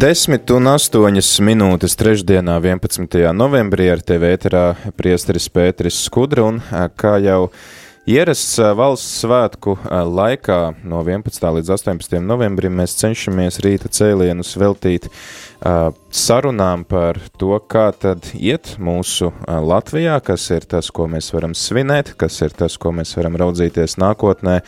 Desmit un astoņas minūtes trešdienā, 11. novembrī ar TV ēterā priesteris Pēteris Skudra un kā jau ierasts valsts svētku laikā no 11. līdz 18. novembrim mēs cenšamies rīta cēlienus veltīt sarunām par to, kā tad iet mūsu Latvijā, kas ir tas, ko mēs varam svinēt, kas ir tas, ko mēs varam raudzīties nākotnē,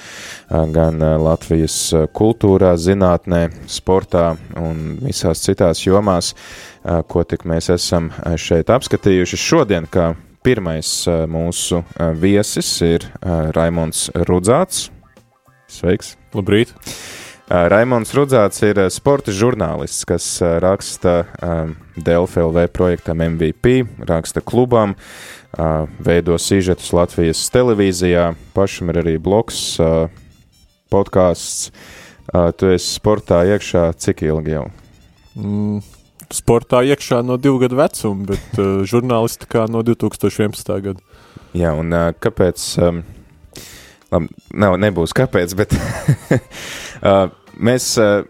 gan Latvijas kultūrā, zinātnē, sportā un visās citās jomās, ko tik mēs esam šeit apskatījuši šodien, kā pirmais mūsu viesis ir Raimons Rudzāts. Sveiks! Labrīt! Raimons Rudzāts ir sporta žurnālists, kas raksta DLFLV projektam MVP, raksta klubam, veido sižetus Latvijas televīzijā, pašam ir arī blogs, podkāsts. Tu esi sportā iekšā cik ilgi jau? Mm, sportā iekšā no divu gadu vecuma, bet uh, žurnālistikā no 2011. gada. Jā, un uh, kāpēc? Um, labi, nav, nebūs kāpēc, bet uh, mēs uh,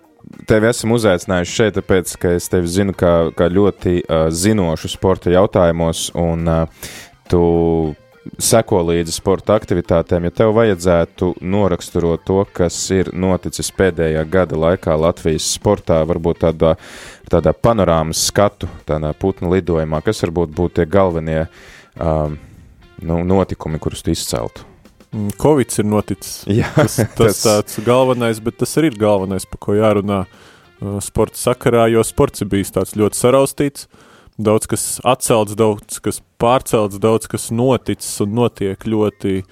tevi esam uzaicinājuši šeit, tāpēc, ka es tevi zinu kā, kā ļoti uh, zinošu sporta jautājumos, un uh, tu seko līdzi sporta aktivitātēm, ja tev vajadzētu noraksturot to, kas ir noticis pēdējā gada laikā Latvijas sportā, varbūt tādā, tādā panorāmas skatu, tādā putnu lidojumā, kas varbūt būtu tie galvenie um, nu, notikumi, kurus tu izceltu? Mm, Covid ir noticis. Jā, tas, tas, tas tāds galvenais, bet tas arī ir galvenais, par ko jārunā uh, sporta sakarā, jo sports ir bijis tāds ļoti saraustīts. Daudz kas atcelts, daudz kas pārcelts, daudz kas noticis un notiek ļoti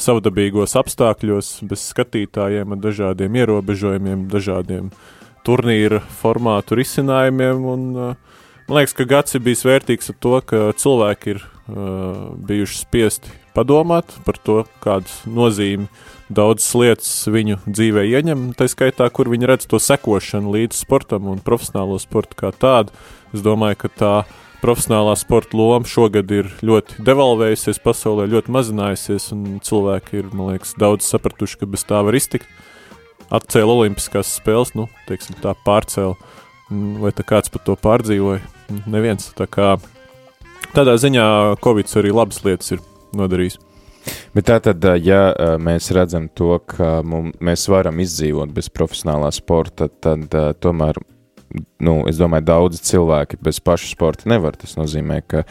savdabīgos apstākļos, bez skatītājiem, ar dažādiem ierobežojumiem, dažādiem turnīra formātu risinājumiem. Un, uh, man liekas, ka gads ir bijis vērtīgs ar to, ka cilvēki ir uh, bijuši spiesti padomāt par to, kādas nozīmi daudzas lietas viņu dzīvē ieņem, tā skaitā, kur viņi redz to sekošanu līdz sportam un profesionālo sportu kā tādu. Es domāju, ka tā profesionālā sporta loma šogad ir ļoti devalvējusies pasaulē, ļoti mazinājusies, un cilvēki ir, man liekas, daudz sapratuši, ka bez tā var iztikt. Atcēla Olimpiskās spēles, nu, teiksim, tā pārcēla, vai tā kāds par to pārdzīvoja? Neviens. Tā kā tādā ziņā Covid arī labas lietas ir nodarījis. Bet tā tad, ja mēs redzam to, ka mums, mēs varam izdzīvot bez profesionālā sporta, tad tomēr, nu, es domāju, daudzi cilvēki bez paša sporta nevar. Tas nozīmē, ka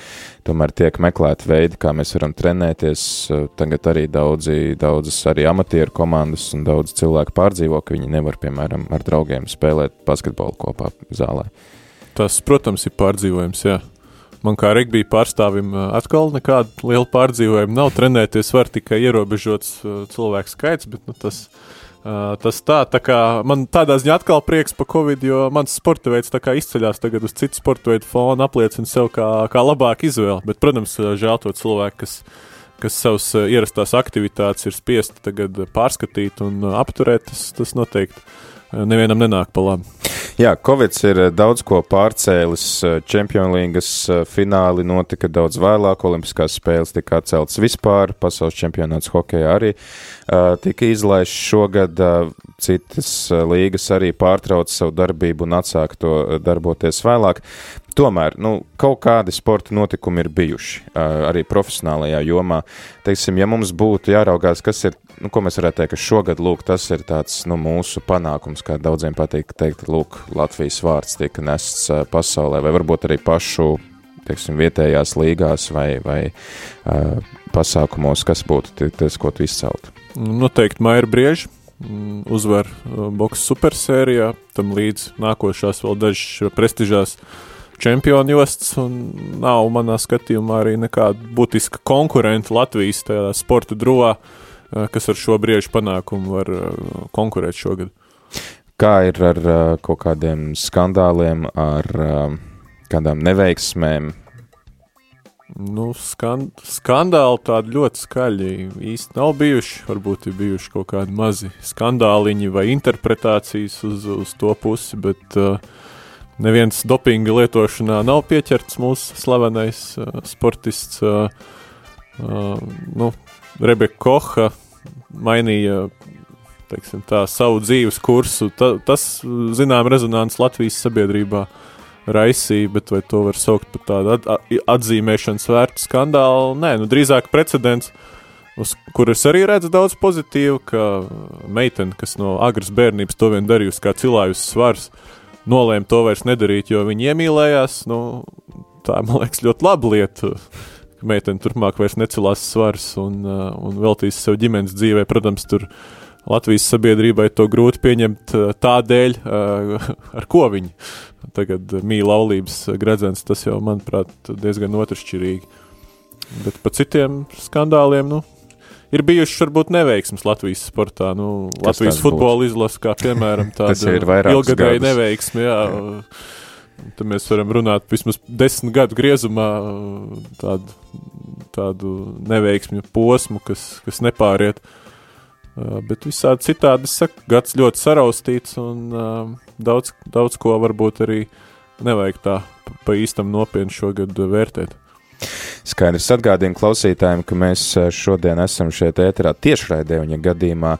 tomēr tiek meklēti veidi, kā mēs varam trenēties. Tagad arī daudzi, daudzas arī amatieru komandas un daudz cilvēku pārdzīvo, ka viņi nevar, piemēram, ar draugiem spēlēt basketbolu kopā zālē. Tas, protams, ir pārdzīvojums, jā. Man kā regbija pārstāvim atkal nekāda liela pārdzīvojuma nav. Trenēties var tikai ierobežots cilvēku skaits, bet nu, tas, tas tā, tā kā man tādā ziņā atkal prieks par covid, jo mans sporta veids izceļas tagad uz citu sporta veidu fona, apliecina sev kā, kā labāku izvēli. Bet, protams, žēl to cilvēku, kas, kas savas ierastās aktivitātes ir spiesti tagad pārskatīt un apturēt, tas, tas noteikti nevienam nenāk pa labi. Jā, Covid ir daudz ko pārcēlis. Čempionu līngas fināli notika daudz vēlāk, Olimpiskās spēles tika atceltas vispār, pasaules čempionāts hokeja arī tika izlaists šogad. Citas līgas arī pārtrauca savu darbību un atsāka to darboties vēlāk. Tomēr nu, kaut kādi sporta notikumi ir bijuši arī profesionālajā jomā. Teiksim, ja mums būtu jāraugās, kas ir, nu, ko mēs varētu teikt, ka šogad lūk, tas ir tāds nu, mūsu panākums, kā daudziem patīk teikt, lūk, Latvijas vārds tiek nests pasaulē, vai varbūt arī pašu teiksim, vietējās līgās vai, vai uh, pasākumos, kas būtu tas, ko tu izceltu? Noteikti Maija Brieža mm, uzvar boxa supersērijā, tam līdz nākošās vēl dažas prestižās uh, čempionu jostas, un nav manā skatījumā arī nekāda būtiska konkurenta Latvijas sporta drūvā, kas ar šo briežu panākumu var konkurēt šogad. Kā ir ar kaut kādiem skandāliem, ar kādām neveiksmēm, Nu, skan, skandāli tādi ļoti skaļi īsti nav bijuši. Varbūt ir bijuši kaut kādi mazi skandāliņi vai interpretācijas uz, uz to pusi, bet uh, neviens dopinga lietošanā nav pieķerts mūsu slavenais uh, sportists. Uh, uh, nu, Rebeka Koha mainīja teiksim, tā, savu dzīves kursu. Ta, tas, zinām, rezonants Latvijas sabiedrībā uh, raisīja, bet vai to var saukt par tādu at, atzīmēšanas vērtu skandālu? Nē, nu, drīzāk precedents, uz kuras arī redz daudz pozitīvu, ka meitene, kas no agras bērnības to vien darījusi kā cilājusi svars, nolēma to vairs nedarīt, jo viņa iemīlējās. Nu, tā, man liekas, ļoti laba lieta. Meitene turpmāk vairs necilās svars un, un veltīs sev ģimenes dzīvē. Protams, tur Latvijas sabiedrībai to grūti pieņemt tādēļ, ar ko viņi tagad mīl laulības gredzens, tas jau, manuprāt, diezgan otršķirīgi. Bet par citiem skandāliem, nu, ir bijušas varbūt neveiksmes Latvijas sportā. Nu, Kas Latvijas futbola izlase, kā piemēram tāda ilgadēja neveiksme. Jā, Tad mēs varam runāt vismaz desmit gadu griezumā tādu, tādu neveiksmju posmu, kas, kas nepāriet. Bet visādi citādi, es saku, gads ļoti saraustīts un daudz, daudz ko varbūt arī nevajag tā pa īstam nopietni šogad vērtēt. Skaidrs atgādījumi klausītājiem, ka mēs šodien esam šeit ēterā tiešraidē, un ja gadījumā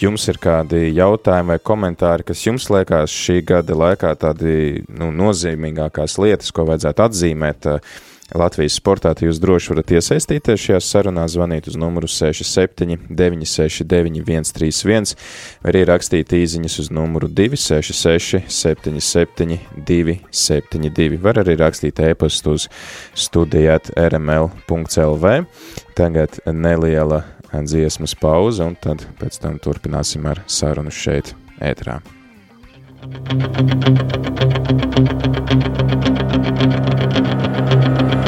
jums ir kādi jautājumi vai komentāri, kas jums liekas šī gada laikā tādi nu, nozīmīgākās lietas, ko vajadzētu atzīmēt, uh, Latvijas sportā jūs droši varat iesaistīties šajā sarunā, zvanīt uz numuru 67 969 131 vai arī rakstīt īziņas uz numuru 266 77 272. Var arī rakstīt ēpastu uz studijāt rml.lv. Tagad neliela dziesmas pauze un tad pēc tam turpināsim ar sarunu šeit ētrā. Thank you.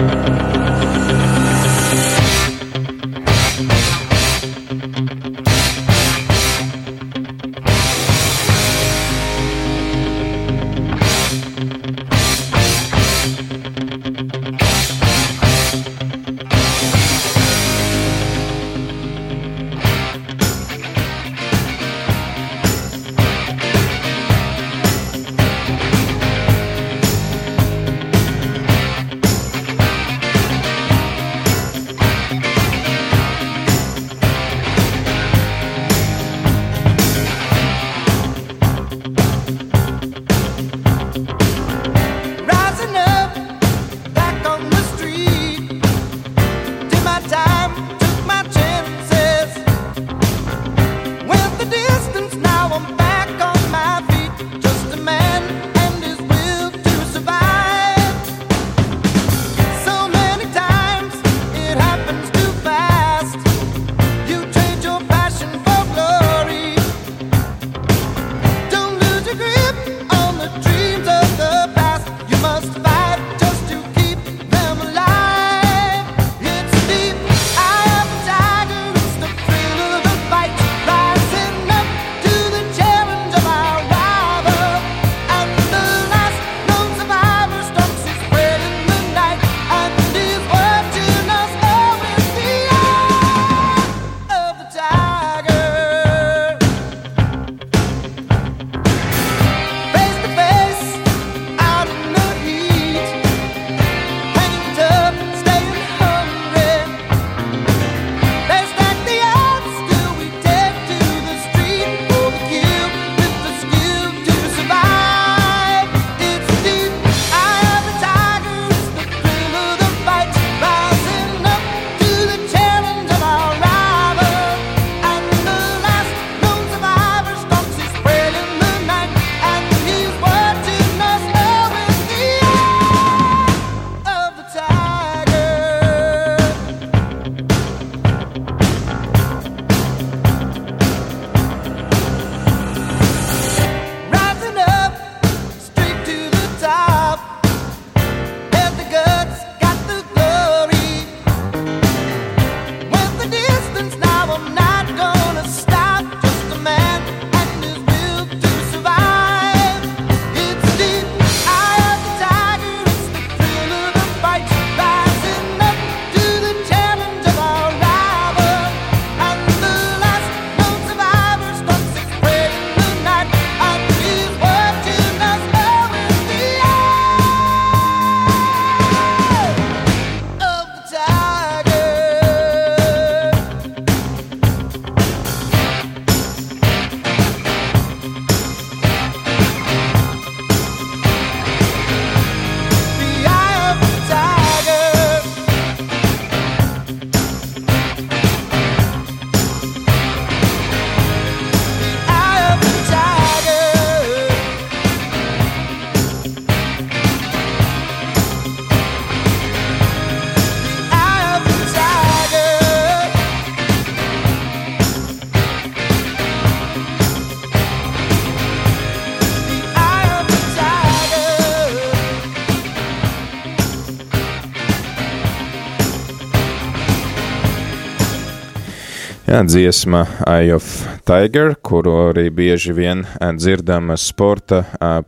Dziesma Eye of Tiger, kuru arī bieži vien dzirdam sporta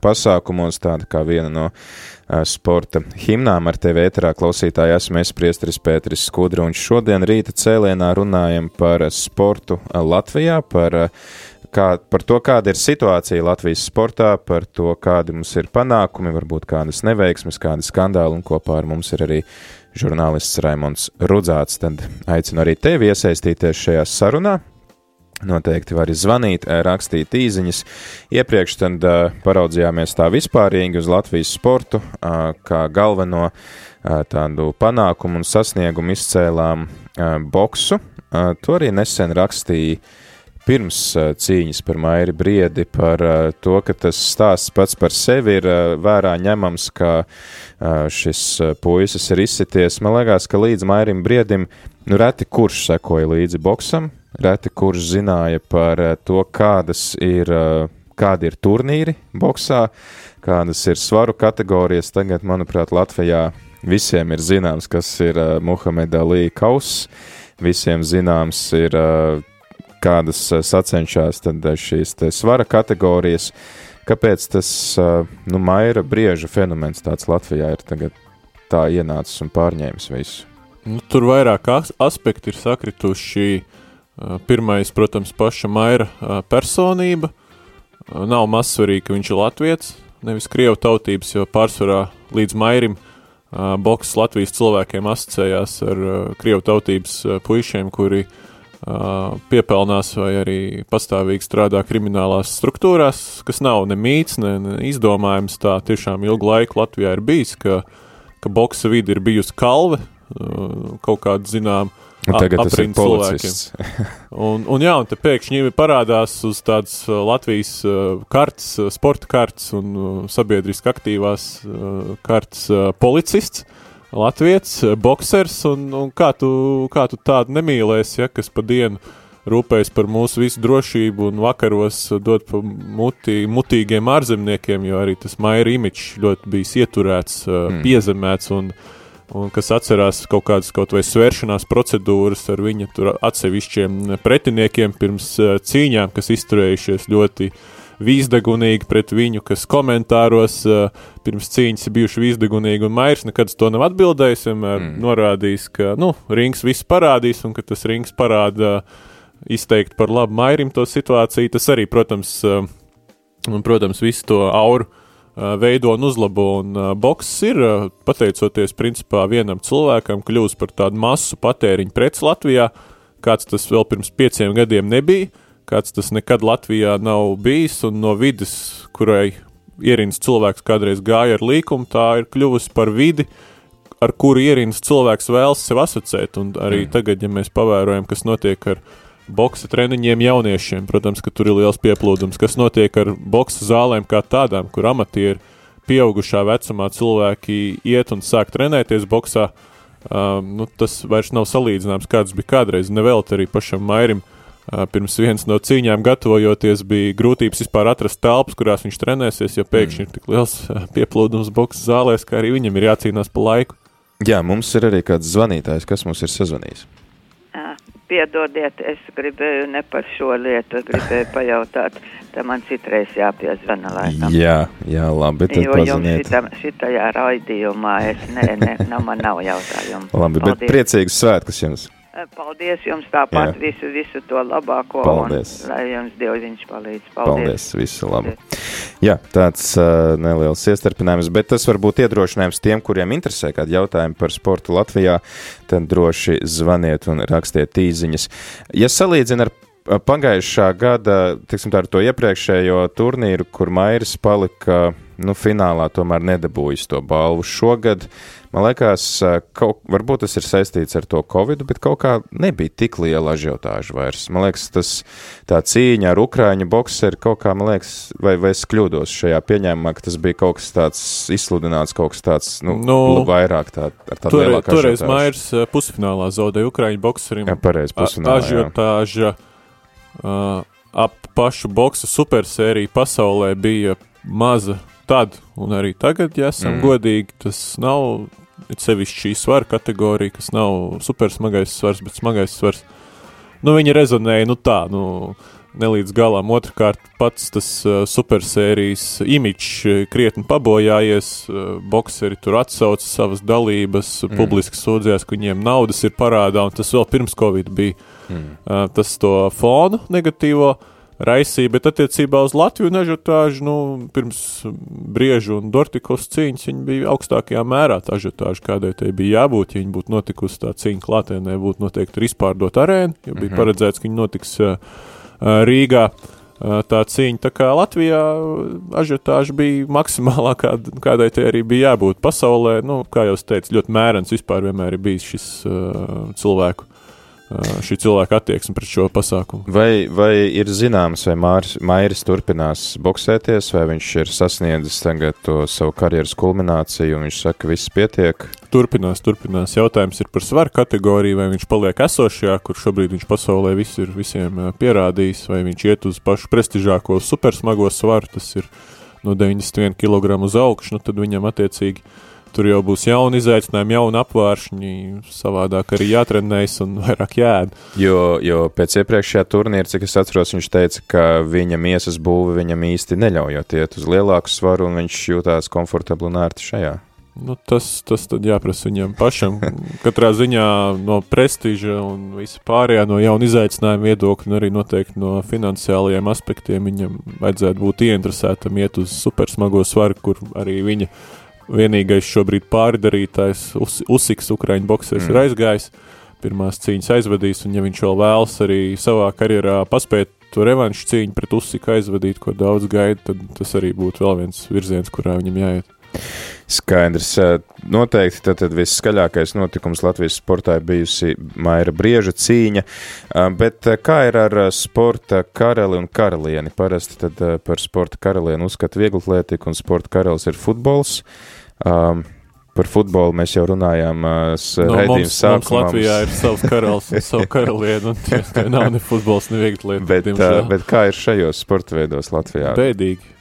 pasākumos, tāda kā viena no sporta himnām ar tevi ēterā. Klausītāji esmu es priesteris Pēteris Skudra, un šodien rīta cēlienā runājam par sportu Latvijā, par, kā, par to, kāda ir situācija Latvijas sportā, par to, kādi mums ir panākumi, varbūt kādas neveiksmes, kādi skandāli, un kopā ar mums ir arī žurnālists Raimons Rudzāts, tad aicinu arī tevi iesaistīties šajā sarunā. Noteikti var zvanīt, eh, rakstīt īsiņas. Iepriekš tad uh, paraudzījāmies tā vispārīgi uz Latvijas sportu, uh, kā galveno uh, tādu panākumu un sasniegumu izcēlām boksu. To arī nesen rakstīja pirms uh, cīņas par Mairi Briedi par uh, to, ka tas stāsts pats par sevi ir uh, vērā ņemams, ka šis puisis ir izsities. Man liekas, ka līdz Mairim Briedim nu reti kurš sekoja līdzi boksam, reti kurš zināja par to, kādas ir, kādi ir turnīri boksā, kādas ir svaru kategorijas. Tagad, manuprāt, Latvijā visiem ir zināms, kas ir Muhameda Alī kauss, visiem zināms ir kādas sacenšās tad šīs svara kategorijas. Kāpēc tas nu, maira brieža fenomens tāds Latvijā ir tagad tā ienācis un pārņēmis visu? Nu, tur vairāk aspekti ir sakrituši. Pirmais, protams, paša maira personība. Nav mazsvarīgi, ka viņš ir latviečs, nevis krievu tautības, jo pārsvarā līdz mairim boks Latvijas cilvēkiem asociējās ar krievu tautības puišiem, kuri uh, piepelnās vai arī pastāvīgi strādā kriminālās struktūrās, kas nav ne mīts, ne, ne izdomājums. Tā tiešām ilgu laiku Latvijā ir bijis, ka, ka boksa vidi ir bijusi kalve, kaut kāda zinām. Tagad tas ir policists. un, un jā, un te pēkšņi parādās uz tādas Latvijas kartes, sporta kartes un sabiedriski aktīvās kartes policists, Latvijas eh, boxers, un, un kā, tu, kā tu tādu nemīlēsi, ja, kas pa dienu rūpējas par mūsu visu drošību un vakaros dod pa muti, mutīgiem ārzemniekiem, jo arī tas maira imičs ļoti bijis ieturēts, mm. piezemēts un, un kas atcerās kaut kādas kaut vai svēršanās procedūras ar viņa atsevišķiem pretiniekiem pirms eh, cīņām, kas izturējušies ļoti uh, vīzdegunīgi pret viņu, kas komentāros uh, pirms cīņas ir bijuši vīzdegunīgi, un Mairs nekad to nav atbildējis. Vienmēr mm. norādījis, ka nu, rings viss parādīs, un ka tas rings parāda izteikti par labu Mairim to situāciju. Tas arī, protams, un, protams visu to auru veido un uzlabo. Un uh, boks ir, uh, pateicoties principā vienam cilvēkam, kļūst par tādu masu patēriņu preci Latvijā, kāds tas vēl pirms pieciem gadiem nebija kāds tas nekad Latvijā nav bijis, un no vidas, kurai ierīnas cilvēks kādreiz gāja ar līkumu, tā ir kļuvusi par vidi, ar kuru ierīnas cilvēks vēlas sev asociēt. Un arī mm. tagad, ja mēs pavērojam, kas notiek ar boxa treniņiem jauniešiem, protams, ka tur ir liels pieplūdums, kas notiek ar boxa zālēm kā tādām, kur amatieri pieaugušā vecumā cilvēki iet un sāk trenēties boxā. Um, nu, tas vairs nav salīdzināms, kāds bija kādreiz. Nevēl arī pašam Mairim uh, Pirms vienas no cīņām gatavojoties, bija grūtības vispār atrast telpas, kurās viņš trenēsies, jo pēkšņi mm. ir tik liels pieplūdums boxe zālēs, ka arī viņam ir jācīnās pa laiku. Jā, mums ir arī kāds zvanītājs, kas mums ir sazvanījis. Piedodiet, es gribēju ne par šo lietu, gribēju pajautāt, tā man citreiz jāpiezvana, laikam. Jā, jā, labi, tad jo pazaniet. Jo jums šitajā raidījumā es, nē, nē, nav, man nav jautājumu. Labi, Paldies. bet priecīgs svētkus jums! Paldies jums tāpat, Jā. visu, visu to labāko. Paldies. Un, lai jums Dievs palīdz. Paldies. Paldies, visu labu. Jā, tāds uh, neliels iestarpinājums, bet tas var būt iedrošinājums tiem, kuriem interesē kādi jautājumi par sportu Latvijā, tad droši zvaniet un rakstiet īziņas. Ja salīdzina ar pagājušā gada, tiksim tā, ar to iepriekšējo turnīru, kur Mairis palika, nu, finālā tomēr nedabūjis to balvu šogad, uh, Man liekas, kaut, varbūt tas ir saistīts ar to covid, bet kaut kā nebija tik liela ažiotāža vairs. Man liekas, tas tā cīņa ar Ukrāņu boxeri kaut kā, man liekas, vai, vai es kļūdos šajā pieņēmumā, ka tas bija kaut kas tāds izsludināts, kaut kas tāds, nu, nu vairāk tā, ar tādu lielāku Toreiz Mairs pusfinālā zaudēja Ukrāņu bokserim. Jā, pareizi, pusfinālā. Ažiotāža uh, ap pašu boksa supersēriju pasaulē bija maza tad un arī tagad, ja esam mm. godīgi, tas nav it sevišķi šī svara kategorija, kas nav supersmagais svars, bet smagais svars. nu, viņi rezonēja, nu tā, nu, ne līdz galam. Otrakārt, pats tas uh, supersērijas imidžs krietni pabojājies, uh, bokseri tur atsauca savas dalības, mm. publiski sūdzējās, ka viņiem naudas ir parādā, un tas vēl pirms Covid bija. Mm. Uh, tas to fonu negatīvo raisīja, bet attiecībā uz Latviju nežotāžu, nu, pirms briežu un Dortikos cīņas viņi bija augstākajā mērā tā žotāža, kādai tai bija jābūt, ja viņi būtu notikusi tā cīņa klātienē, būtu noteikti ir izpārdot arēnu, jo bija -hmm. paredzēts, ka viņi notiks uh, Rīgā. Tā cīņa, tā kā Latvijā ažiotāža bija maksimālā, kād, kādai tai arī bija jābūt pasaulē. Nu, kā jau teicu, ļoti mērens vispār vienmēr ir bijis šis uh, cilvēku šī cilvēka attieksme pret šo pasākumu. Vai, vai ir zināms, vai Māris, Mairis turpinās boxēties, vai viņš ir sasniedzis tagad to savu karjeras kulmināciju, un viņš saka, ka viss pietiek? Turpinās, turpinās. Jautājums ir par svaru kategoriju, vai viņš paliek esošajā, kur šobrīd viņš pasaulē viss ir visiem pierādījis, vai viņš iet uz pašu prestižāko supersmago svaru, tas ir no 91 kg uz augšu, nu tad viņam attiecīgi Tur jau būs jauni izaicinājumi, jauni apvāršņi, savādāk arī jātrenējas un vairāk jēd. Jo, jo pēc iepriekšējā turnīra, cik es atceros, viņš teica, ka viņa miesas būve viņam īsti neļaujot iet uz lielāku svaru, un viņš jūtās komfortabli un ērti šajā. Nu, tas, tas tad jāprasa viņam pašam. Katrā ziņā no prestiža un visa pārējā no jauna izaicinājuma viedokļa, un arī noteikti no finansiālajiem aspektiem viņam vajadzētu būt ieinteresētam iet uz supersmago svaru, kur arī viņa vienīgais šobrīd pārdarītājs Us, Usiks, Ukraiņu boxers, mm. ir aizgājis. Pirmās cīņas aizvadīs, un ja viņš vēl vēlas arī savā karjerā paspēt to revanšu cīņu pret Usiku aizvadīt, ko daudz gaida, tad tas arī būtu vēl viens virziens, kurā viņam jāiet. Skaidrs. Noteikti tad, tad viskaļākais notikums Latvijas sportā ir bijusi Maira Brieža cīņa, bet kā ir ar sporta karali un karalieni? Parasti tad par sporta karalieni uzskata vieglatlētika un sporta karalis ir futbols. Um, par futbolu mēs jau runājām no, raidījuma sākumā. Mums Latvijā ir savs karalis un savu karalieni, un tie, nav ne futbols, ne viegli lieta. Bet, bet kā ir šajos sporta veidos Latvijā? Bēdīgi.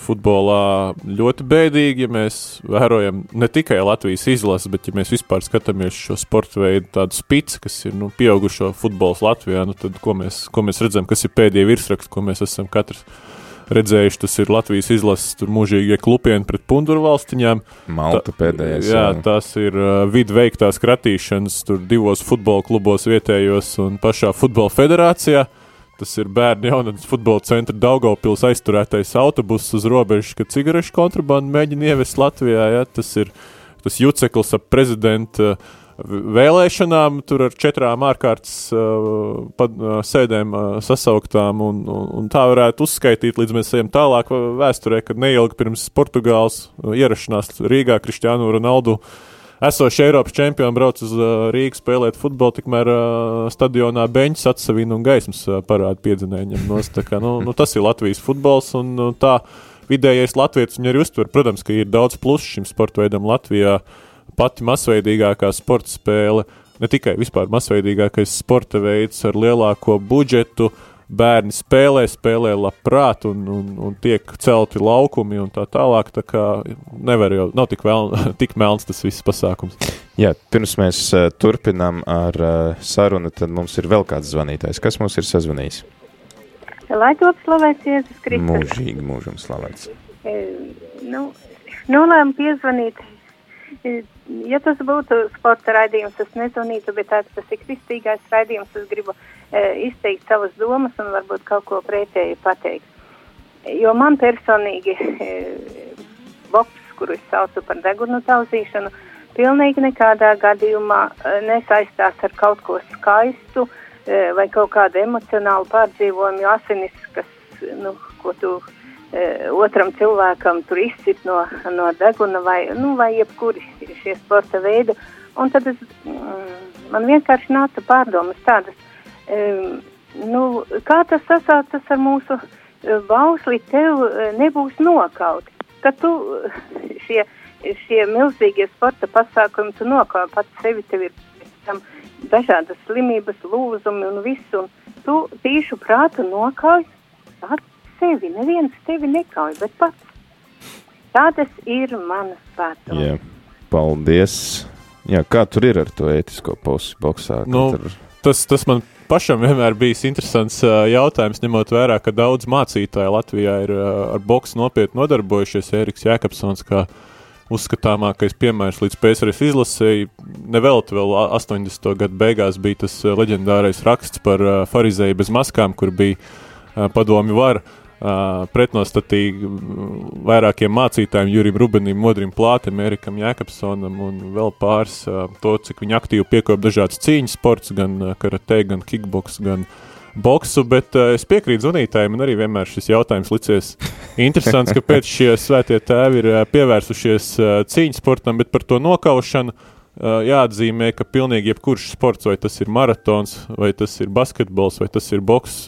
Futbolā ļoti bēdīgi, ja mēs vērojam ne tikai Latvijas izlases, bet ja mēs vispār skatāmies šo sporta veidu tādu spici, kas ir nu, pieaugušo futbols Latvijā, nu, tad ko mēs, ko mēs redzam, kas ir pēdējie virsraksti, ko mēs esam katrs redzējuši, tas ir Latvijas izlases mūžīgie klupieni pret punduru valstiņām. Malta pēdējais. Jā, jā, tas ir uh, vidu veiktās kratīšanas tur divos futbola klubos vietējos un pašā futbola federācijā. Tas ir bērnu jaunatnes futbola centra Daugopils aizturētais autobuss uz robežas, kad cigarešu kontrabandu mēģina ievest Latvijā. Ja? Tas ir tas juceklis ap prezidenta uh, vēlēšanām, tur ar četrām ārkārtas uh, uh, sēdēm uh, sasauktām, un, un, un tā varētu uzskaitīt, līdz mēs ejam tālāk vēsturē, kad neilgi pirms Portugāles uh, ierašanās Rīgā Kristiānu Ronaldu esošie Eiropas čempioni brauc uz uh, Rīgu spēlēt futbolu, tikmēr uh, stadionā beņķis atsavina un gaismas uh, parāda piedzinēņiem. Nu, nu, tas ir Latvijas futbols, un uh, tā vidējais latviečs viņu arī uztver. Protams, ka ir daudz plusu šim sporta veidam Latvijā. Uh, pati masveidīgākā sporta spēle, ne tikai vispār masveidīgākais sporta veids ar lielāko budžetu. Bērni spēlē, spēlē labprāt, un, un, un tiek celti laukumi un tā tālāk. Tā kā nevar jau, nav tik, vēl, tik melns tas viss pasākums. Jā, pirms mēs uh, turpinām ar uh, sarunu, tad mums ir vēl kāds zvanītājs. Kas mums ir sazvanījis? Lai top slavēts Jēzus Kristus. Mūžīgi mūžam slavēts. E, nu, nolēmu piezvanīt ja tas būtu sporta raidījums, es nezvanītu, bet tāds tas ir kristīgais raidījums, es gribu e, izteikt savas domas un varbūt kaut ko pretēji pateikt. Jo man personīgi e, boks, kuru es saucu par degunu tauzīšanu, pilnīgi nekādā gadījumā e, nesaistās ar kaut ko skaistu e, vai kaut kādu emocionālu pārdzīvojumu, jo asinis, kas, nu, ko tu otram cilvēkam tur izsit no, no deguna vai, nu, vai jebkuri šie sporta veidi. Un tad es, mm, man vienkārši nāca pārdomas tādas, um, nu, kā tas sasaucas ar mūsu bausli, tev nebūs nokauti. Ka tu šie, šie milzīgie sporta pasākumi, tu nokauti pats sevi, tev ir tam dažādas slimības, lūzumi un visu, un tu tīšu prātu nokauj pats sevi, neviens tevi nekauj, bet pats. Tādas ir manas pārdomas. Jā, paldies. Jā, kā tur ir ar to ētisko pusi boxā? Nu, tur... tas, tas man pašam vienmēr bijis interesants uh, jautājums, ņemot vērā, ka daudz mācītāju Latvijā ir uh, ar boksu nopietni nodarbojušies. Eriks Jēkabsons, kā uzskatāmākais piemērs līdz PSRS izlasēji, nevelti vēl 80. gadu beigās bija tas uh, leģendārais raksts par uh, farizēju bez maskām, kur bija uh, padomi var. Uh, pretnostatīgi vairākiem mācītājiem, Jurim Rubenim, Modrim Plātam, Erikam Jēkabsonam un vēl pāris uh, to, cik viņi aktīvi piekop dažādas cīņas sports, gan uh, karate, gan kickboks, gan boksu, bet es piekrītu zvanītājiem, un arī vienmēr šis jautājums licies interesants, kāpēc šie svētie tēvi ir pievērsušies cīņas sportam, bet par to nokaušanu jāatzīmē, ka pilnīgi jebkurš sports, vai tas ir maratons, vai tas ir basketbols, vai tas ir boks,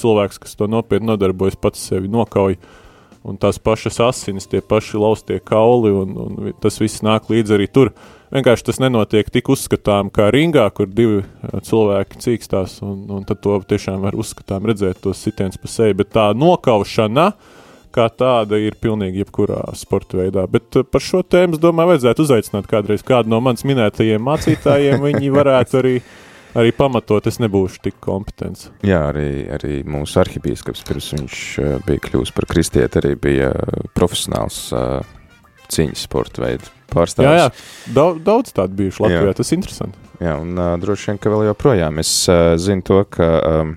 cilvēks, kas to nopietni nodarbojas, pats sevi nokauj. Un tās pašas asinis, tie paši laustie kauli, un, un tas viss nāk līdzi arī tur. Vienkārši tas nenotiek tik uzskatām kā ringā, kur divi cilvēki cīkstās, un, un tad to tiešām var uzskatām redzēt, tos sitiens pa seju. Bet tā nokaušana, uh, kā tāda ir pilnīgi jebkurā sporta veidā. Bet eh, par šo tēmu, domāju, vajadzētu uzaicināt kādreiz kādu no manas minētajiem mācītājiem. Viņi varētu arī, arī pamatot, es nebūšu tik kompetents. Jā, arī, arī mūsu arhibīskaps, pirms viņš eh, bija kļūst par kristieti, arī bija profesionāls uh, cīņas sporta veidu pārstāvis. Jā, jā. Daudz, daudz tādu bijuši Latvijā, jā. tas ir interesanti. Jā, un droši vien, ka vēl joprojām es zinu to, ka um,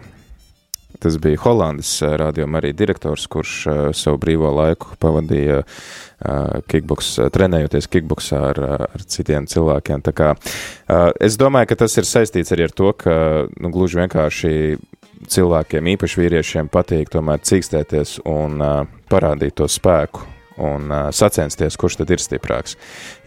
Tas bija Holandas eh, rādījuma arī direktors, kurš uh, savu brīvo laiku pavadīja uh, kickboks, trenējoties kickboksā ar, ar citiem cilvēkiem. Tā kā, es domāju, ka tas ir saistīts arī ar to, ka nu, gluži vienkārši cilvēkiem, īpaši vīriešiem, patīk tomēr cīkstēties un parādīt to spēku un uh, sacensties, kurš tad ir stiprāks.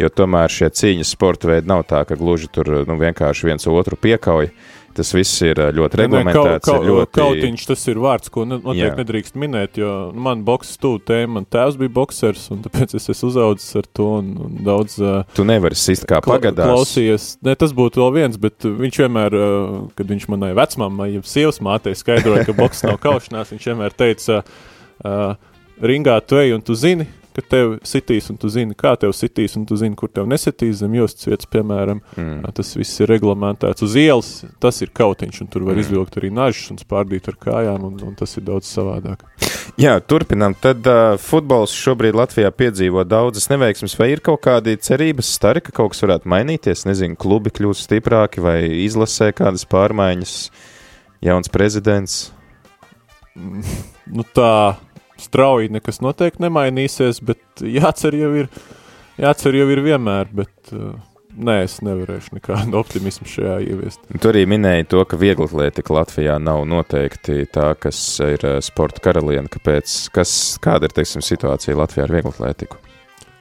Jo tomēr šie cīņas sporta veidi nav tā, ka gluži tur nu, vienkārši viens otru piekauj. Uh, Tas viss ir ļoti reglamentēts. Kaut, kaut, ļoti... Kautiņš tas ir vārds, ko noteikti Jā. nedrīkst minēt, jo nu, man boks stūta tēma, man tēvs bija boksers, un tāpēc es esmu uzaudzis ar to un, un daudz. Tu nevari sist kā pagadās. Klausījies, ne, tas būtu vēl viens, bet viņš vienmēr, kad viņš manai vecmāmai, ja sievas mātei skaidroja, ka boks nav kaušanās, viņš vienmēr teica, uh, ringā tu ej un tu zini, ka tev sitīs, un tu zini, kā tev sitīs, un tu zini, kur tev nesitīs zem jostas vietas, piemēram. Mm. Tas viss ir reglamentēts uz ielas, tas ir kautiņš, un tur var mm. izvilkt arī nažus un spārdīt ar kājām, un, un tas ir daudz savādāk. Jā, turpinām. Tad uh, futbols šobrīd Latvijā piedzīvo daudzas neveiksmes, vai ir kaut kādi cerības stari, ka kaut kas varētu mainīties? Nezinu, klubi kļūst stiprāki vai izlasē kādas pārmaiņas, jauns prezidents? Nu tā strauji nekas noteikti nemainīsies, bet jācer jau ir, jācer jau ir vienmēr, bet uh, nē, es nevarēšu nekādu optimismu šajā ieviest. Tu arī minēji to, ka vieglatlētika Latvijā nav noteikti tā, kas ir uh, sporta karaliene, kāpēc, kas, kāda ir, teiksim, situācija Latvijā ar vieglatlētiku?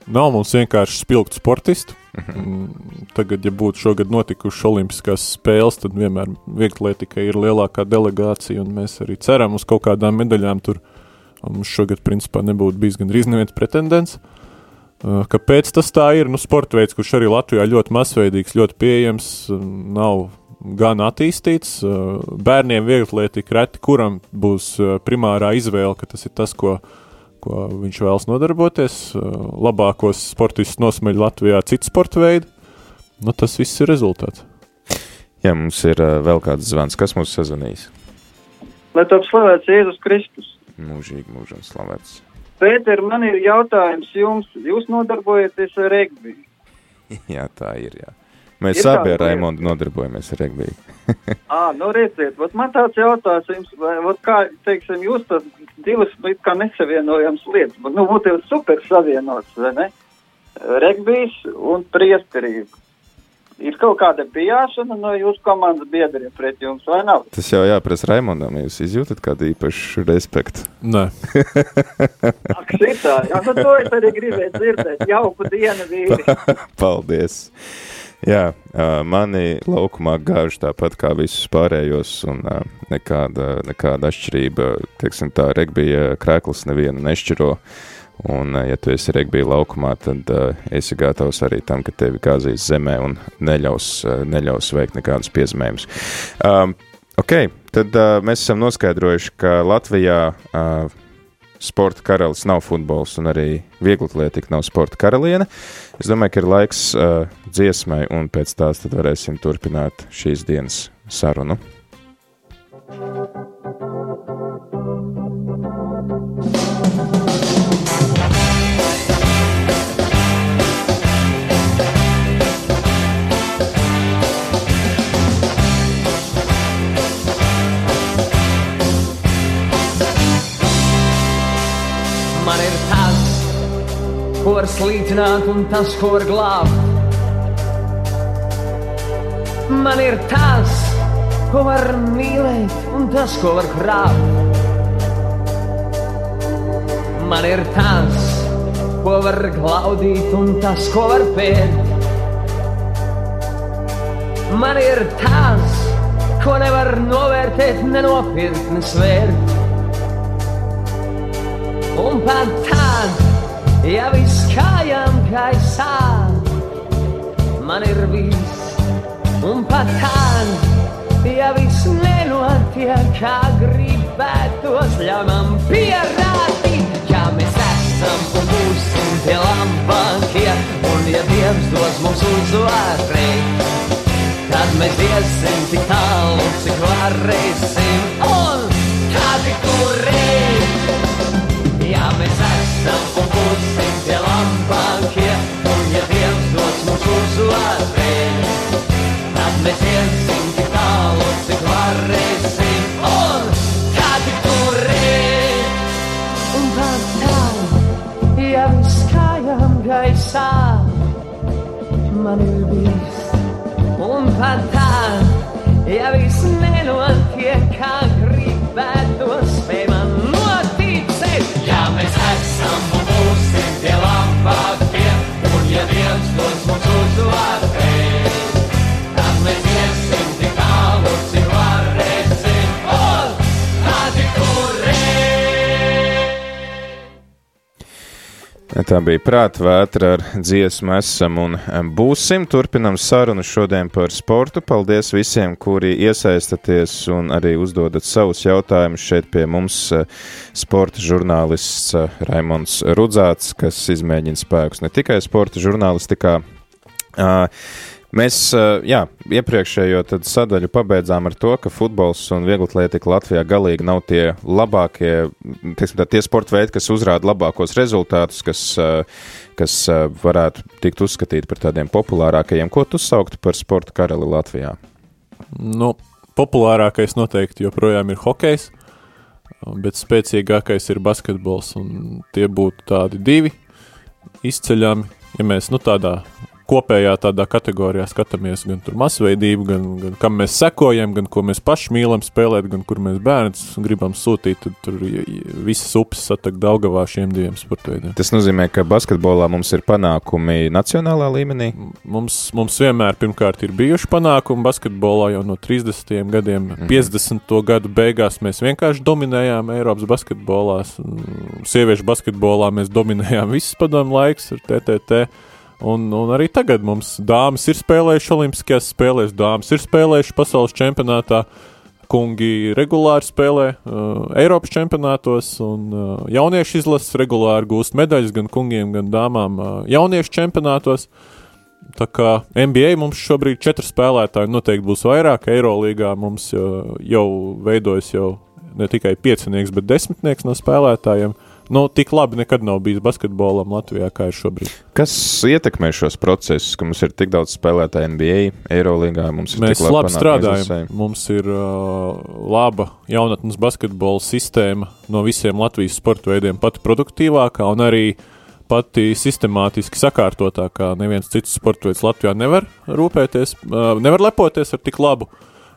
Nav mums vienkārši spilgti sportisti. Uh mhm. -huh. Tagad, ja būtu šogad notikušas Olimpiskās spēles, tad vienmēr vieglatlētikai ir lielākā delegācija, un mēs arī ceram uz kaut kādām medaļām tur. Mums šogad, principā, nebūtu bijis gandrīz neviens pretendents. Uh, kāpēc tas tā ir? Nu, sporta veids, kurš arī Latvijā ļoti masveidīgs, ļoti pieejams, nav gan attīstīts. Uh, bērniem vieglatlētīgi reti, kuram būs primārā izvēle, ka tas ir tas, ko, ko viņš vēlas nodarboties. Labākos sportistus nosmeļ Latvijā citu sporta veidu. Nu, tas viss ir rezultāts. Jā, mums ir vēl kāds zvans, kas mums sazvanīs. Lai top slavēts Jēzus Kristus mūžīgi mūžam slavēts. Pēter, man ir jautājums jums. Jūs nodarbojaties ar regbiju? jā, tā ir, jā. Mēs ir abi ar Raimondu nodarbojamies ar regbiju. Ā, nu redziet, vat man tāds jautājums jums, vat kā, teiksim, jūs tad divas, kā nesavienojams lietas, bet, nu, būtu jau super savienots, vai ne? Regbijs un priesterība ir kaut kāda bijāšana no jūsu komandas biedriem pret jums, vai nav? Tas jau jāprasa Raimondam, jūs izjūtat kādu īpašu respektu? Nē. Ak, šitā, jā, nu to es arī gribēju dzirdēt. Jauku dienu, vīri. Paldies. Jā, mani laukumā gāž tāpat kā visus pārējos, un nekāda, nekāda atšķirība, teiksim tā, regbija krēklis nevienu nešķiro. Un, ja tu esi regbija laukumā, tad uh, esi gatavs arī tam, ka tevi gāzīs zemē un neļaus, uh, neļaus veikt nekādus piezīmējumus. Um, ok, tad uh, mēs esam noskaidrojuši, ka Latvijā uh, sporta karalis nav futbols un arī vieglatlētika nav sporta karaliene. Es domāju, ka ir laiks uh, dziesmai, un pēc tās varēsim turpināt šīs dienas sarunu. Slīcināt un tas, ko var glābt. Man ir tas, ko var mīlēt un tas, ko var krāpt. Man ir tas, ko var glaudīt un tas, ko var pērt. Man ir tas, ko nevar novērtēt, nenopirkt, nesvērt. Un pat tad, ja viss kājām gaisā, man ir viss. Un pat tad, ja viss nenotiek, kā gribētos, ļauj man pierādīt, ja mēs esam un būsim tie labākie, un ja Dievs dos mums uzvaru, tad mēs iesim tik tālu, cik varēsim, un kādi. Ja mēs esam un būsim tie labākie, un ja Dievs dos mums uzvaru, tad mēs iesim tik tālu, cik varēsim, un kādi tur ir. Un tad tā, ja viss kājām gaisā, man ir bijis. Un pat tā, ja viss nenotiek, kā gribētos, Tā bija prāta vētra ar dziesmu esam un būsim. Turpinam sarunu šodien par sportu. Paldies visiem, kuri iesaistaties un arī uzdodat savus jautājumus. Šeit pie mums eh, sporta žurnālists eh, Raimons Rudzāts, kas izmēģina spēkus ne tikai sporta žurnālistikā. Mēs jā, iepriekšējo sadaļu pabeidzām ar to, ka futbols un vieglatlētika Latvijā galīgi nav tie labākie, teiksim, tā, tie sporta veidi, kas uzrāda labākos rezultātus, kas, kas varētu tikt uzskatīti par tādiem populārākajiem. Ko tu sauktu par sporta karali Latvijā? Nu, populārākais noteikti joprojām ir hokejs, bet spēcīgākais ir basketbols. Tie būtu tādi divi izceļami, ja mēs nu, tādā kopējā tādā kategorijā skatāmies gan masveidību, gan, gan kam mēs sekojam, gan ko mēs paši mīlam spēlēt, gan kur mēs bērnus gribam sūtīt, tad tur visas upes satak Daugavā šiem diviem sportveidiem. Tas nozīmē, ka basketbolā mums ir panākumi nacionālā līmenī? Mums, mums vienmēr pirmkārt ir bijuši panākumi basketbolā jau no 30. gadiem, mm. 50. gadu beigās mēs vienkārši dominējām Eiropas basketbolās, sieviešu basketbolā mēs dominējām visas padomu laiks ar TTT. Un, un arī tagad mums dāmas ir spēlējušas Olimpiskajās spēlēs, dāmas ir spēlējušas pasaules čempionātā, kungi regulāri spēlē uh, Eiropas čempionātos, un uh, jauniešu izlases regulāri gūst medaļas gan kungiem, gan dāmām uh, jauniešu čempionātos. Tā kā NBA mums šobrīd četri spēlētāji noteikti būs vairāk, Eirolīgā mums uh, jau veidojas jau ne tikai piecinieks, bet desmitnieks no spēlētājiem. Uh, nu, tik labi nekad nav bijis basketbolam Latvijā, kā ir šobrīd. Kas ietekmē šos procesus, ka mums ir tik daudz spēlētāju NBA, Eirolandā? Mums ir Mēs labi strādājam. Izlasēm. Mums ir uh, laba jaunatnes basketbola sistēma no visiem Latvijas sporta veidiem, pati produktīvākā un arī pati sistemātiski sakārtotākā. Neviens cits sporta veids Latvijā nevar rūpēties, uh, nevar lepoties ar tik labu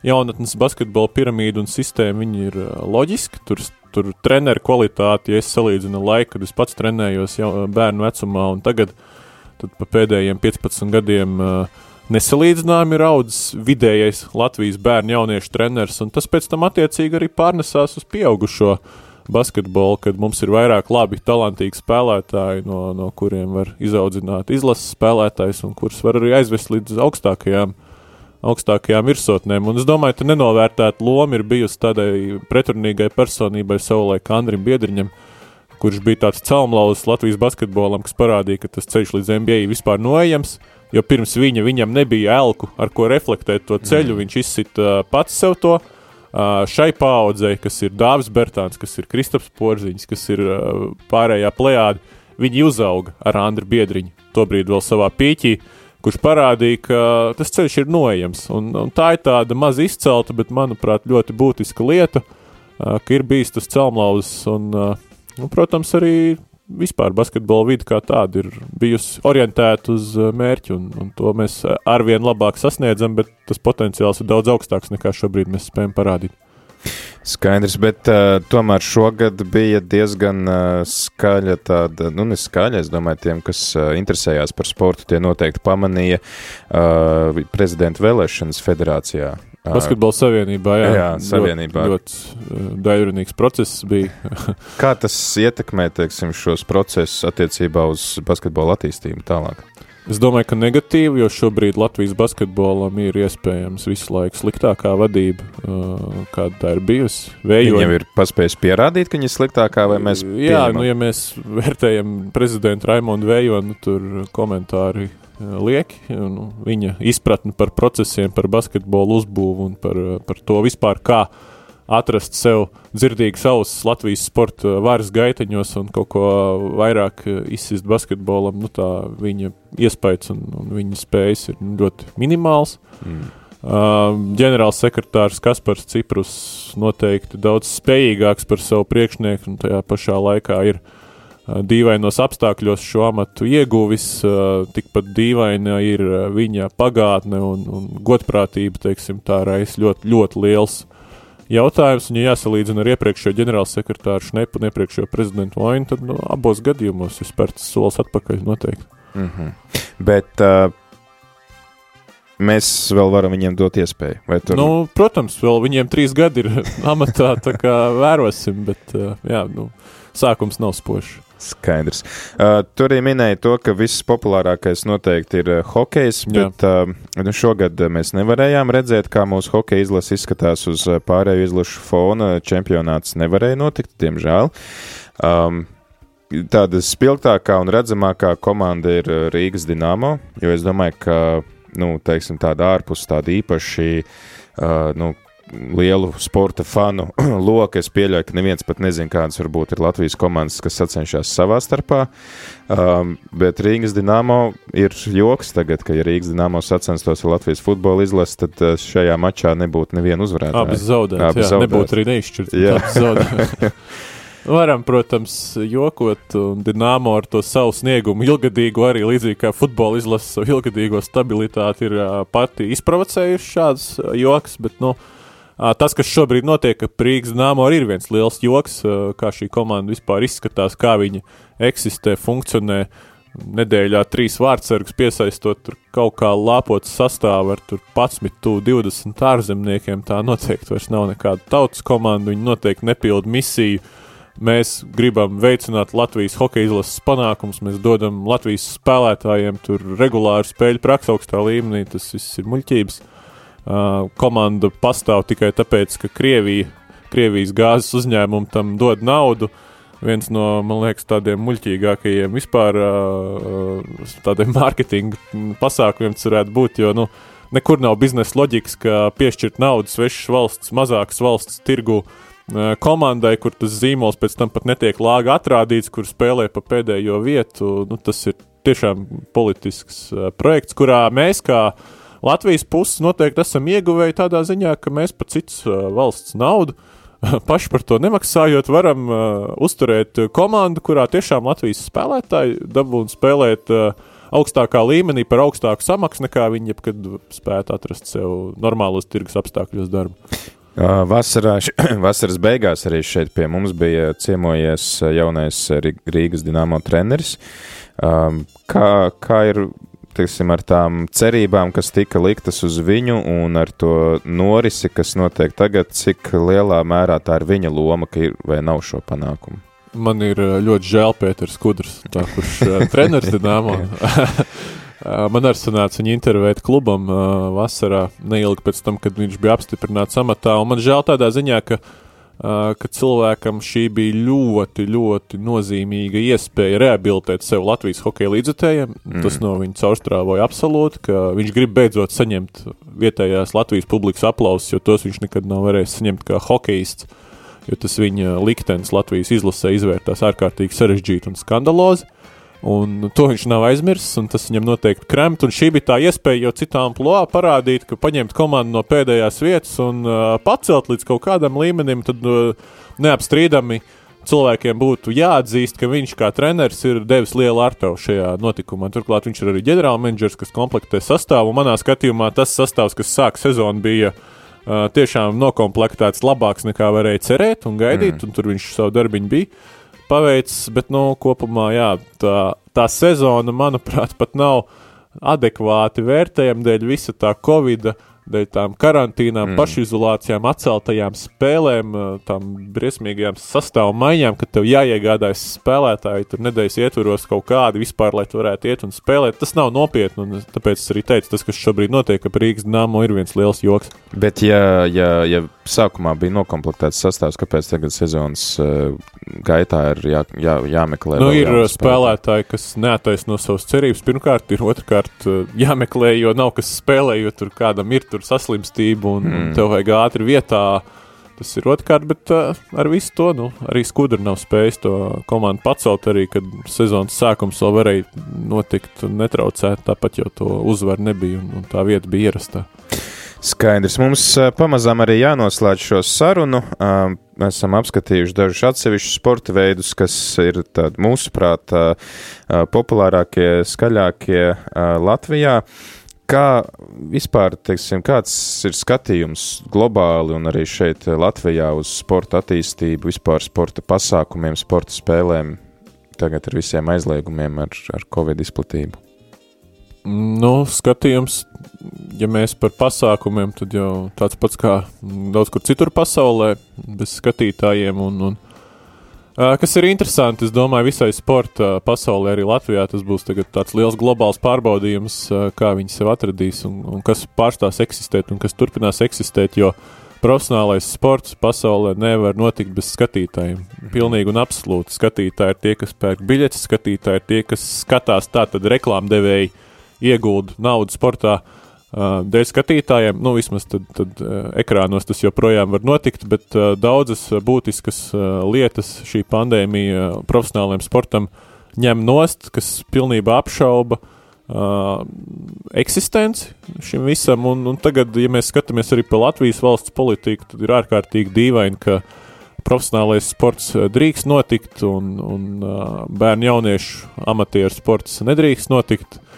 jaunatnes basketbola piramīdu un sistēmu. Viņi ir uh, loģiski, tur tur treneru kvalitāti, ja es salīdzinu laiku, kad es pats trenējos jau bērnu vecumā, un tagad, pa pēdējiem 15 gadiem, nesalīdzinājumi ir audzis vidējais Latvijas bērnu jauniešu treneris, un tas pēc tam attiecīgi arī pārnesās uz pieaugušo basketbolu, kad mums ir vairāk labi, talantīgi spēlētāji, no, no kuriem var izaudzināt izlases spēlētājs, un kurus var arī aizvest līdz augstākajām uh, augstākajām virsotnēm. Un es domāju, ka nenovērtēta loma ir bijusi tādai pretrunīgai personībai savulaik Andrim Biedriņam, kurš bija tāds celmlauzs Latvijas basketbolam, kas parādīja, ka tas ceļš līdz NBA vispār noejams, jo pirms viņa viņam nebija elku, ar ko reflektēt to ceļu, mm. viņš izsita pats sev to. Šai paudzei, kas ir Dārzs Bērtāns, kas ir Kristaps Porziņš, kas ir pārējā plējāde, viņi uzauga ar Andriu Biedriņu, tobrīd vēl savā pīķī. Uh, kurš parādīja, ka tas ceļš ir noejams. Un, un tā ir tāda maz izcelta, bet, manuprāt, ļoti būtiska lieta, ka ir bijis tas celmlauzis. Un, un, protams, arī vispār basketbola vide kā tāda ir bijusi orientēta uz mērķi, un, un to mēs arvien labāk sasniedzam, bet tas potenciāls ir daudz augstāks nekā šobrīd mēs spējam parādīt. Skaidrs, bet uh, tomēr šogad bija diezgan uh, skaļa tāda, nu, neskaļa, es domāju, tiem, kas uh, interesējās par sportu, tie noteikti pamanīja uh, prezidenta vēlēšanas federācijā. Uh, Basketbola savienībā, jā. Jā, savienībā. Ļoti, ļoti daļrunīgs process bija. Kā tas ietekmē, teiksim, šos procesus attiecībā uz basketbola attīstību tālāk? Es domāju, ka negatīvi, jo šobrīd Latvijas basketbolam ir iespējams visu laiku sliktākā vadība, uh, kāda tā ir bijusi. Vējo... Viņam ir paspējis pierādīt, ka viņa ir sliktākā, vai mēs. Jā, pieņemam? nu, ja mēs vērtējam prezidentu Raimondu Vējonu, tur komentāri uh, lieki, nu, viņa izpratni par procesiem, par basketbolu uzbūvu un par, par to vispār kā atrast sev dzirdīgas ausis Latvijas sporta varas gaiteņos un kaut ko vairāk izsist basketbolam, nu tā viņa iespējas un, un viņa spējas ir ļoti minimāls. Mm. Uh, ģenerāls sekretārs Kaspars Ciprus noteikti daudz spējīgāks par savu priekšnieku un tajā pašā laikā ir uh, dīvainos apstākļos šo amatu ieguvis, uh, tikpat dīvaina ir viņa pagātne un, un godprātība, teiksim tā, rais ļoti, ļoti liels jautājums, un, ja jāsalīdzina ar iepriekšējo ģenerālsekretāru Šnepu un iepriekšējo prezidentu Vainu, tad nu, abos gadījumos ir spērts solis atpakaļ noteikti. Mm -hmm. Bet uh, mēs vēl varam viņiem dot iespēju. Tur... Nu, protams, vēl viņiem trīs gadi ir amatā, tā kā vērosim, bet uh, jā, nu, sākums nav spožs. Skaidrs. Uh, tur arī minēja to, ka viss populārākais noteikti ir uh, hokejs, bet uh, nu šogad mēs nevarējām redzēt, kā mūsu hokeja izlase izskatās uz uh, pārējo izlašu fona. Čempionāts nevarēja notikt, diemžēl. Um, tāda spilgtākā un redzamākā komanda ir uh, Rīgas Dienāmo, jo es domāju, ka nu, teiksim, tāda ārpus tāda īpaši uh, nu, lielu sporta fanu loku. Es pieļauju, ka neviens pat nezina, kādas varbūt ir Latvijas komandas, kas sacenšas savā starpā. Um, bet Rīgas dīnāmo ir joks tagad, ka, ja Rīgas dīnāmo sacenstos ar Latvijas futbola izlasi, tad uh, šajā mačā nebūtu neviena uzvarētāja. Abas zaudēt, Abas jā, zaudēt. nebūtu arī neizšķirts. Varam, protams, jokot, un Dienāmo ar to savu sniegumu, ilgadīgu, arī līdzīgi kā futbola izlases ilgadīgo stabilitāti, ir uh, pati izprovocējuši šādas joks, bet, nu, uh, Tas, kas šobrīd notiek, ka Rīgas dīnāmo arī ir viens liels joks, kā šī komanda vispār izskatās, kā viņi eksistē, funkcionē. Nedēļā trīs vārdsargus piesaistot kaut kā lāpots sastāvu ar 11, 20 ārzemniekiem. Tā noteikti vairs nav nekāda tautas komanda. Viņi noteikti nepilda misiju. Mēs gribam veicināt Latvijas hokeja izlases panākumus, mēs dodam Latvijas spēlētājiem regulāru spēļu praksu augstā līmenī. Tas viss ir muļķības. Komanda pastāv tikai tāpēc, ka Krievija, Krievijas gāzes uzņēmumi tam dod naudu. Viens no, man liekas, tādiem muļķīgākajiem vispār tādiem mārketinga pasākumiem tas varētu būt, jo, nu, nekur nav biznesa loģikas, ka piešķirt naudu svešas valsts, mazākas valsts tirgu komandai, kur tas zīmols pēc tam pat netiek lāga atrādīts, kur spēlē pa pēdējo vietu. Nu, tas ir tiešām politisks projekts, kurā mēs kā uh, Latvijas puses noteikti esam ieguvēji tādā ziņā, ka mēs par citas valsts naudu paši par to nemaksājot, varam uh, uzturēt komandu, kurā tiešām Latvijas spēlētāji dabū un spēlēt uh, augstākā līmenī par augstāku samaksu, nekā viņi jebkad spētu atrast sev normālos tirgus apstākļos darbu. Vasarā, vasaras beigās arī šeit pie mums bija ciemojies jaunais Rīgas dīnāmo treneris. Kā, kā ir teiksim, ar tām cerībām, kas tika liktas uz viņu, un ar to norisi, kas notiek tagad, cik lielā mērā tā ir viņa loma, ka ir vai nav šo panākumu. Man ir ļoti žēl Pēters Kudrs, tā, kurš uh, treneris Dienāmo. Man arī sanāca viņa intervēt klubam vasarā, neilgi pēc tam, kad viņš bija apstiprināts amatā. Man žēl tādā ziņā, ka uh, ka cilvēkam šī bija ļoti, ļoti nozīmīga iespēja rehabilitēt sevi Latvijas hokeja līdzekļiem. Mm. Tas no viņa caurstrāvoja absolūti, ka viņš grib beidzot saņemt vietējās Latvijas publikas aplausus, jo tos viņš nekad nav varējis saņemt kā hokeists. Jo tas viņa liktenis Latvijas izlasē izvērtās ārkārtīgi sarežģīti un skandalozi. Uh, Un to viņš nav aizmirsis, un tas viņam noteikti kremt. Un šī bija tā iespēja jau citām plūām parādīt, ka paņemt komandu no pēdējās vietas un uh, pacelt līdz kaut kādam līmenim, tad uh, neapstrīdami cilvēkiem būtu jāatzīst, ka viņš kā treneris ir devis lielu artavu šajā notikumā. Turklāt viņš ir arī ģenerālmenedžers, kas komplektē sastāvu. Manā skatījumā tas sastāvs, kas sāk sezonu, bija uh, tiešām nokomplektēts labāks nekā varēja cerēt un gaidīt, mm. un tur viņš savu darbiņu bija paveicis. Bet, nu, kopumā, jā, tā, tā sezona, manuprāt, pat nav adekvāti vērtējama dēļ visa tā Covid-19 dēļ tām karantīnām, mm. pašizolācijām, atceltajām spēlēm, tām briesmīgajām sastāvu maiņām, kad tev jāiegādājas spēlētāji, tur nedēļas ietvaros kaut kādi vispār, lai tu varētu iet un spēlēt. Tas nav nopietni, un tāpēc es arī teicu, tas, kas šobrīd notiek, ka Rīgas dāmo ir viens liels joks. Bet, ja, ja, ja sākumā bija nokomplektēts sastāvs, kāpēc tagad sezonas uh, gaitā ir jā, jā, jāmeklē? Nu, ir spēlētāji, spēlētāji, kas neataisno savas cerības. Pirmkārt, ir otrkārt jāmeklē, jo nav kas spēlē, jo tur kādam ir tur saslimstība un mm. tev vajag ātri vietā. Tas ir otrkārt, bet uh, ar visu to nu, arī skudra nav spējis to komandu pacelt. Arī kad sezonas sākums vēl varēja notikt netraucēt, tāpat jau to uzvaru nebija un, un tā vieta bija ierastā. Skaidrs. Mums pamazām arī jānoslēdz šo sarunu. Esam apskatījuši dažus atsevišķus sporta veidus, kas ir mūsuprāt populārākie, skaļākie Latvijā. Kā vispār, teiksim, kāds ir skatījums globāli un arī šeit Latvijā uz sporta attīstību, vispār sporta pasākumiem, sporta spēlēm, tagad ar visiem aizliegumiem, ar, ar Covid izplatību? Nu, skatījums, ja mēs par pasākumiem, tad jau tāds pats kā daudz kur citur pasaulē, bez skatītājiem un, un Kas ir interesanti, es domāju, visai sporta pasaulē, arī Latvijā, tas būs tāds liels globāls pārbaudījums, kā viņi sev atradīs un, un kas pārstās eksistēt un kas turpinās eksistēt. Jo profesionālais sports pasaulē nevar notikt bez skatītājiem. Pilnīgi un absolūti skatītāji ir tie, kas pērk biļetes, skatītāji ir tie, kas skatās tātad reklāmdevēji iegulda naudu sportā. Dēļ skatītājiem, nu, vismaz tad, tad ekrānos tas joprojām var notikt, bet daudzas būtiskas lietas šī pandēmija profesionālajiem sportam ņem nost, kas pilnībā apšauba uh, eksistenci šim visam. Un, un tagad, ja mēs skatāmies arī pa Latvijas valsts politiku, tad ir ārkārtīgi dīvaini, ka profesionālais sports drīkst notikt un, un uh, bērnu jauniešu amatieru sports nedrīkst notikt. Uh,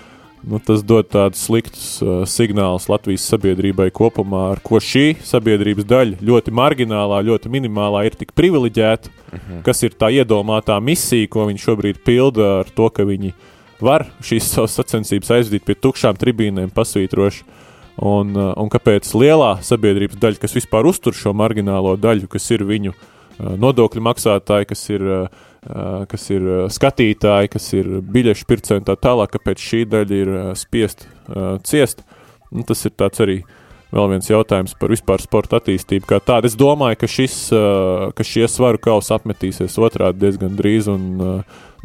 nu, tas dod tādus sliktus uh, signālus Latvijas sabiedrībai kopumā, ar ko šī sabiedrības daļa, ļoti marginālā, ļoti minimālā, ir tik privileģēta, uh mhm. -huh. kas ir tā iedomātā misija, ko viņi šobrīd pilda ar to, ka viņi var šīs savas sacensības aizvadīt pie tukšām tribīnēm, pasvītroši. Un, uh, un kāpēc lielā sabiedrības daļa, kas vispār uztur šo marginālo daļu, kas ir viņu uh, nodokļu maksātāji, kas ir uh, kas ir skatītāji, kas ir biļešu pircēji un tā tālāk, kāpēc šī daļa ir spiest ciest. Nu, tas ir tāds arī vēl viens jautājums par vispār sporta attīstību kā tādu. Es domāju, ka, šis, ka šie svaru kausi apmetīsies otrādi diezgan drīz un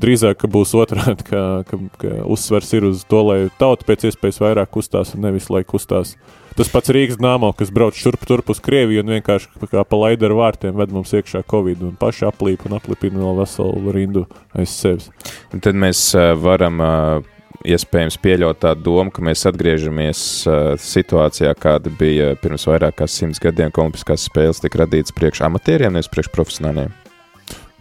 drīzāk, ka būs otrādi, ka, ka, ka uzsvers ir uz to, lai tauta pēc iespējas vairāk kustās un nevis lai kustās uh, Tas pats Rīgas dāmo, kas brauc šurp turp uz Krieviju un vienkārši kā pa laidaru vārtiem ved mums iekšā Covid un paši aplīp un aplipina vēl veselu rindu aiz sevis. Un tad mēs uh, varam uh, iespējams pieļaut tādu domu, ka mēs atgriežamies uh, situācijā, kāda bija pirms vairāk kā simts gadiem, kad Olimpiskās spēles tika radītas priekš amatieriem, nevis priekš profesionāļiem.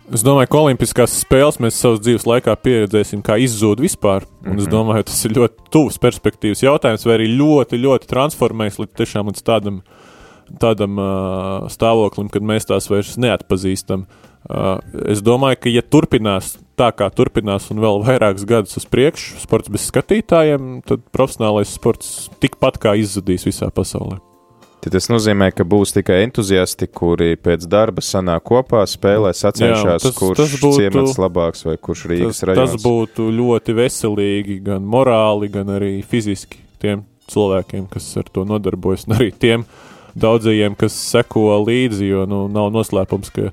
Es domāju, ka Olimpiskās spēles mēs savas dzīves laikā pieredzēsim, kā izzūd vispār. Mm -hmm. es mhm. domāju, tas ir ļoti tuvs perspektīvas jautājums, vai arī ļoti, ļoti transformēs līdz tiešām līdz tādam, tādam uh, stāvoklim, kad mēs tās vairs neatpazīstam. Uh, es domāju, ka, ja turpinās tā, kā turpinās, un vēl vairākus gadus uz priekšu, sports bez skatītājiem, tad profesionālais sports tikpat kā izzudīs visā pasaulē. Tad tas nozīmē, ka būs tikai entuziasti, kuri pēc darba sanāk kopā, spēlē, sacenšas, kurš tas būtu, ciemats labāks vai kurš Rīgas tas, rajons. Tas būtu ļoti veselīgi, gan morāli, gan arī fiziski tiem cilvēkiem, kas ar to nodarbojas, un arī tiem daudzajiem, kas seko līdzi, jo nu, nav noslēpums, ka,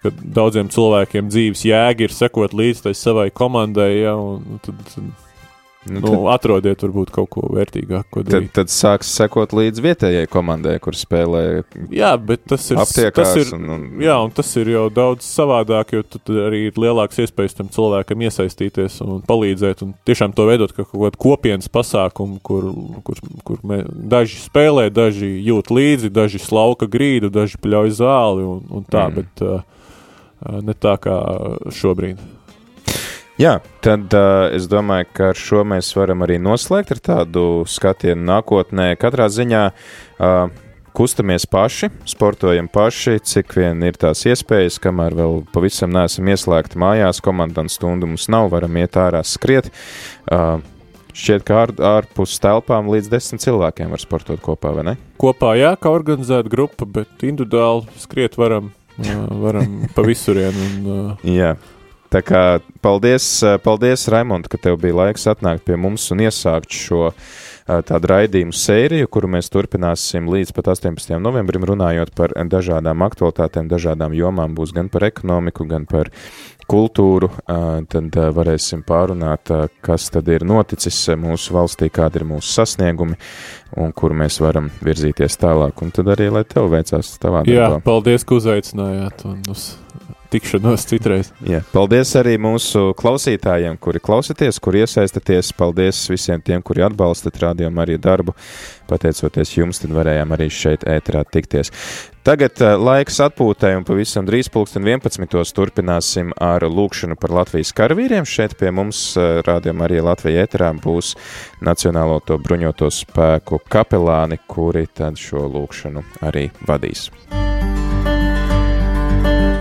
ka daudziem cilvēkiem dzīves jēga ir sekot līdzi savai komandai, ja, un tad, tad Nu, nu, tad, atrodiet, varbūt kaut ko vērtīgāku. Tad, tad sāks sekot līdz vietējai komandai, kur spēlē. Jā, bet tas ir. Tas ir un, un... Jā, un tas ir jau daudz savādāk, jo tad arī ir lielāks iespējas tam cilvēkam iesaistīties un palīdzēt. Un tiešām to veidot kā kaut kādu kopienas pasākumu, kur, kur, kur mē, daži spēlē, daži jūt līdzi, daži slauka grīdu, daži pļauj zāli un, un tā. Mm. Bet, uh, ne tā kā šobrīd. Jā, tad uh, es domāju, ka ar šo mēs varam arī noslēgt ar tādu skatienu nākotnē. Katrā ziņā uh, kustamies paši, sportojam paši, cik vien ir tās iespējas, kamēr vēl pavisam neesam ieslēgti mājās, komandas stundu mums nav, varam iet ārā skriet. Uh, Šķiet, ka ār, ārpus telpām līdz desmit cilvēkiem var sportot kopā, vai ne? Kopā, jā, kā organizēta grupa, bet individuāli skriet varam, varam pa visurien. Un, jā. Tā kā paldies, paldies Raimond, ka tev bija laiks atnākt pie mums un iesākt šo tādu raidījumu sēriju, kuru mēs turpināsim līdz pat 18. novembrim, runājot par dažādām aktualitātēm, dažādām jomām, būs gan par ekonomiku, gan par kultūru, tad varēsim pārunāt, kas tad ir noticis mūsu valstī, kādi ir mūsu sasniegumi un kur mēs varam virzīties tālāk. Un tad arī, lai tev veicās tavā darbā. Jā, paldies, ka uzaicinājāt un uz tikšanos citreiz. Jā, paldies arī mūsu klausītājiem, kuri klausāties, kuri iesaistaties. Paldies visiem tiem, kuri atbalstat rādījumu arī darbu. Pateicoties jums, tad varējām arī šeit ēterā tikties. Tagad uh, laiks atpūtai un pavisam drīz pulksten 11. turpināsim ar lūkšanu par Latvijas karavīriem. Šeit pie mums uh, rādījumā arī Latvija ēterā būs Nacionālo to bruņoto spēku kapelāni, kuri tad šo lūkšanu arī vadīs.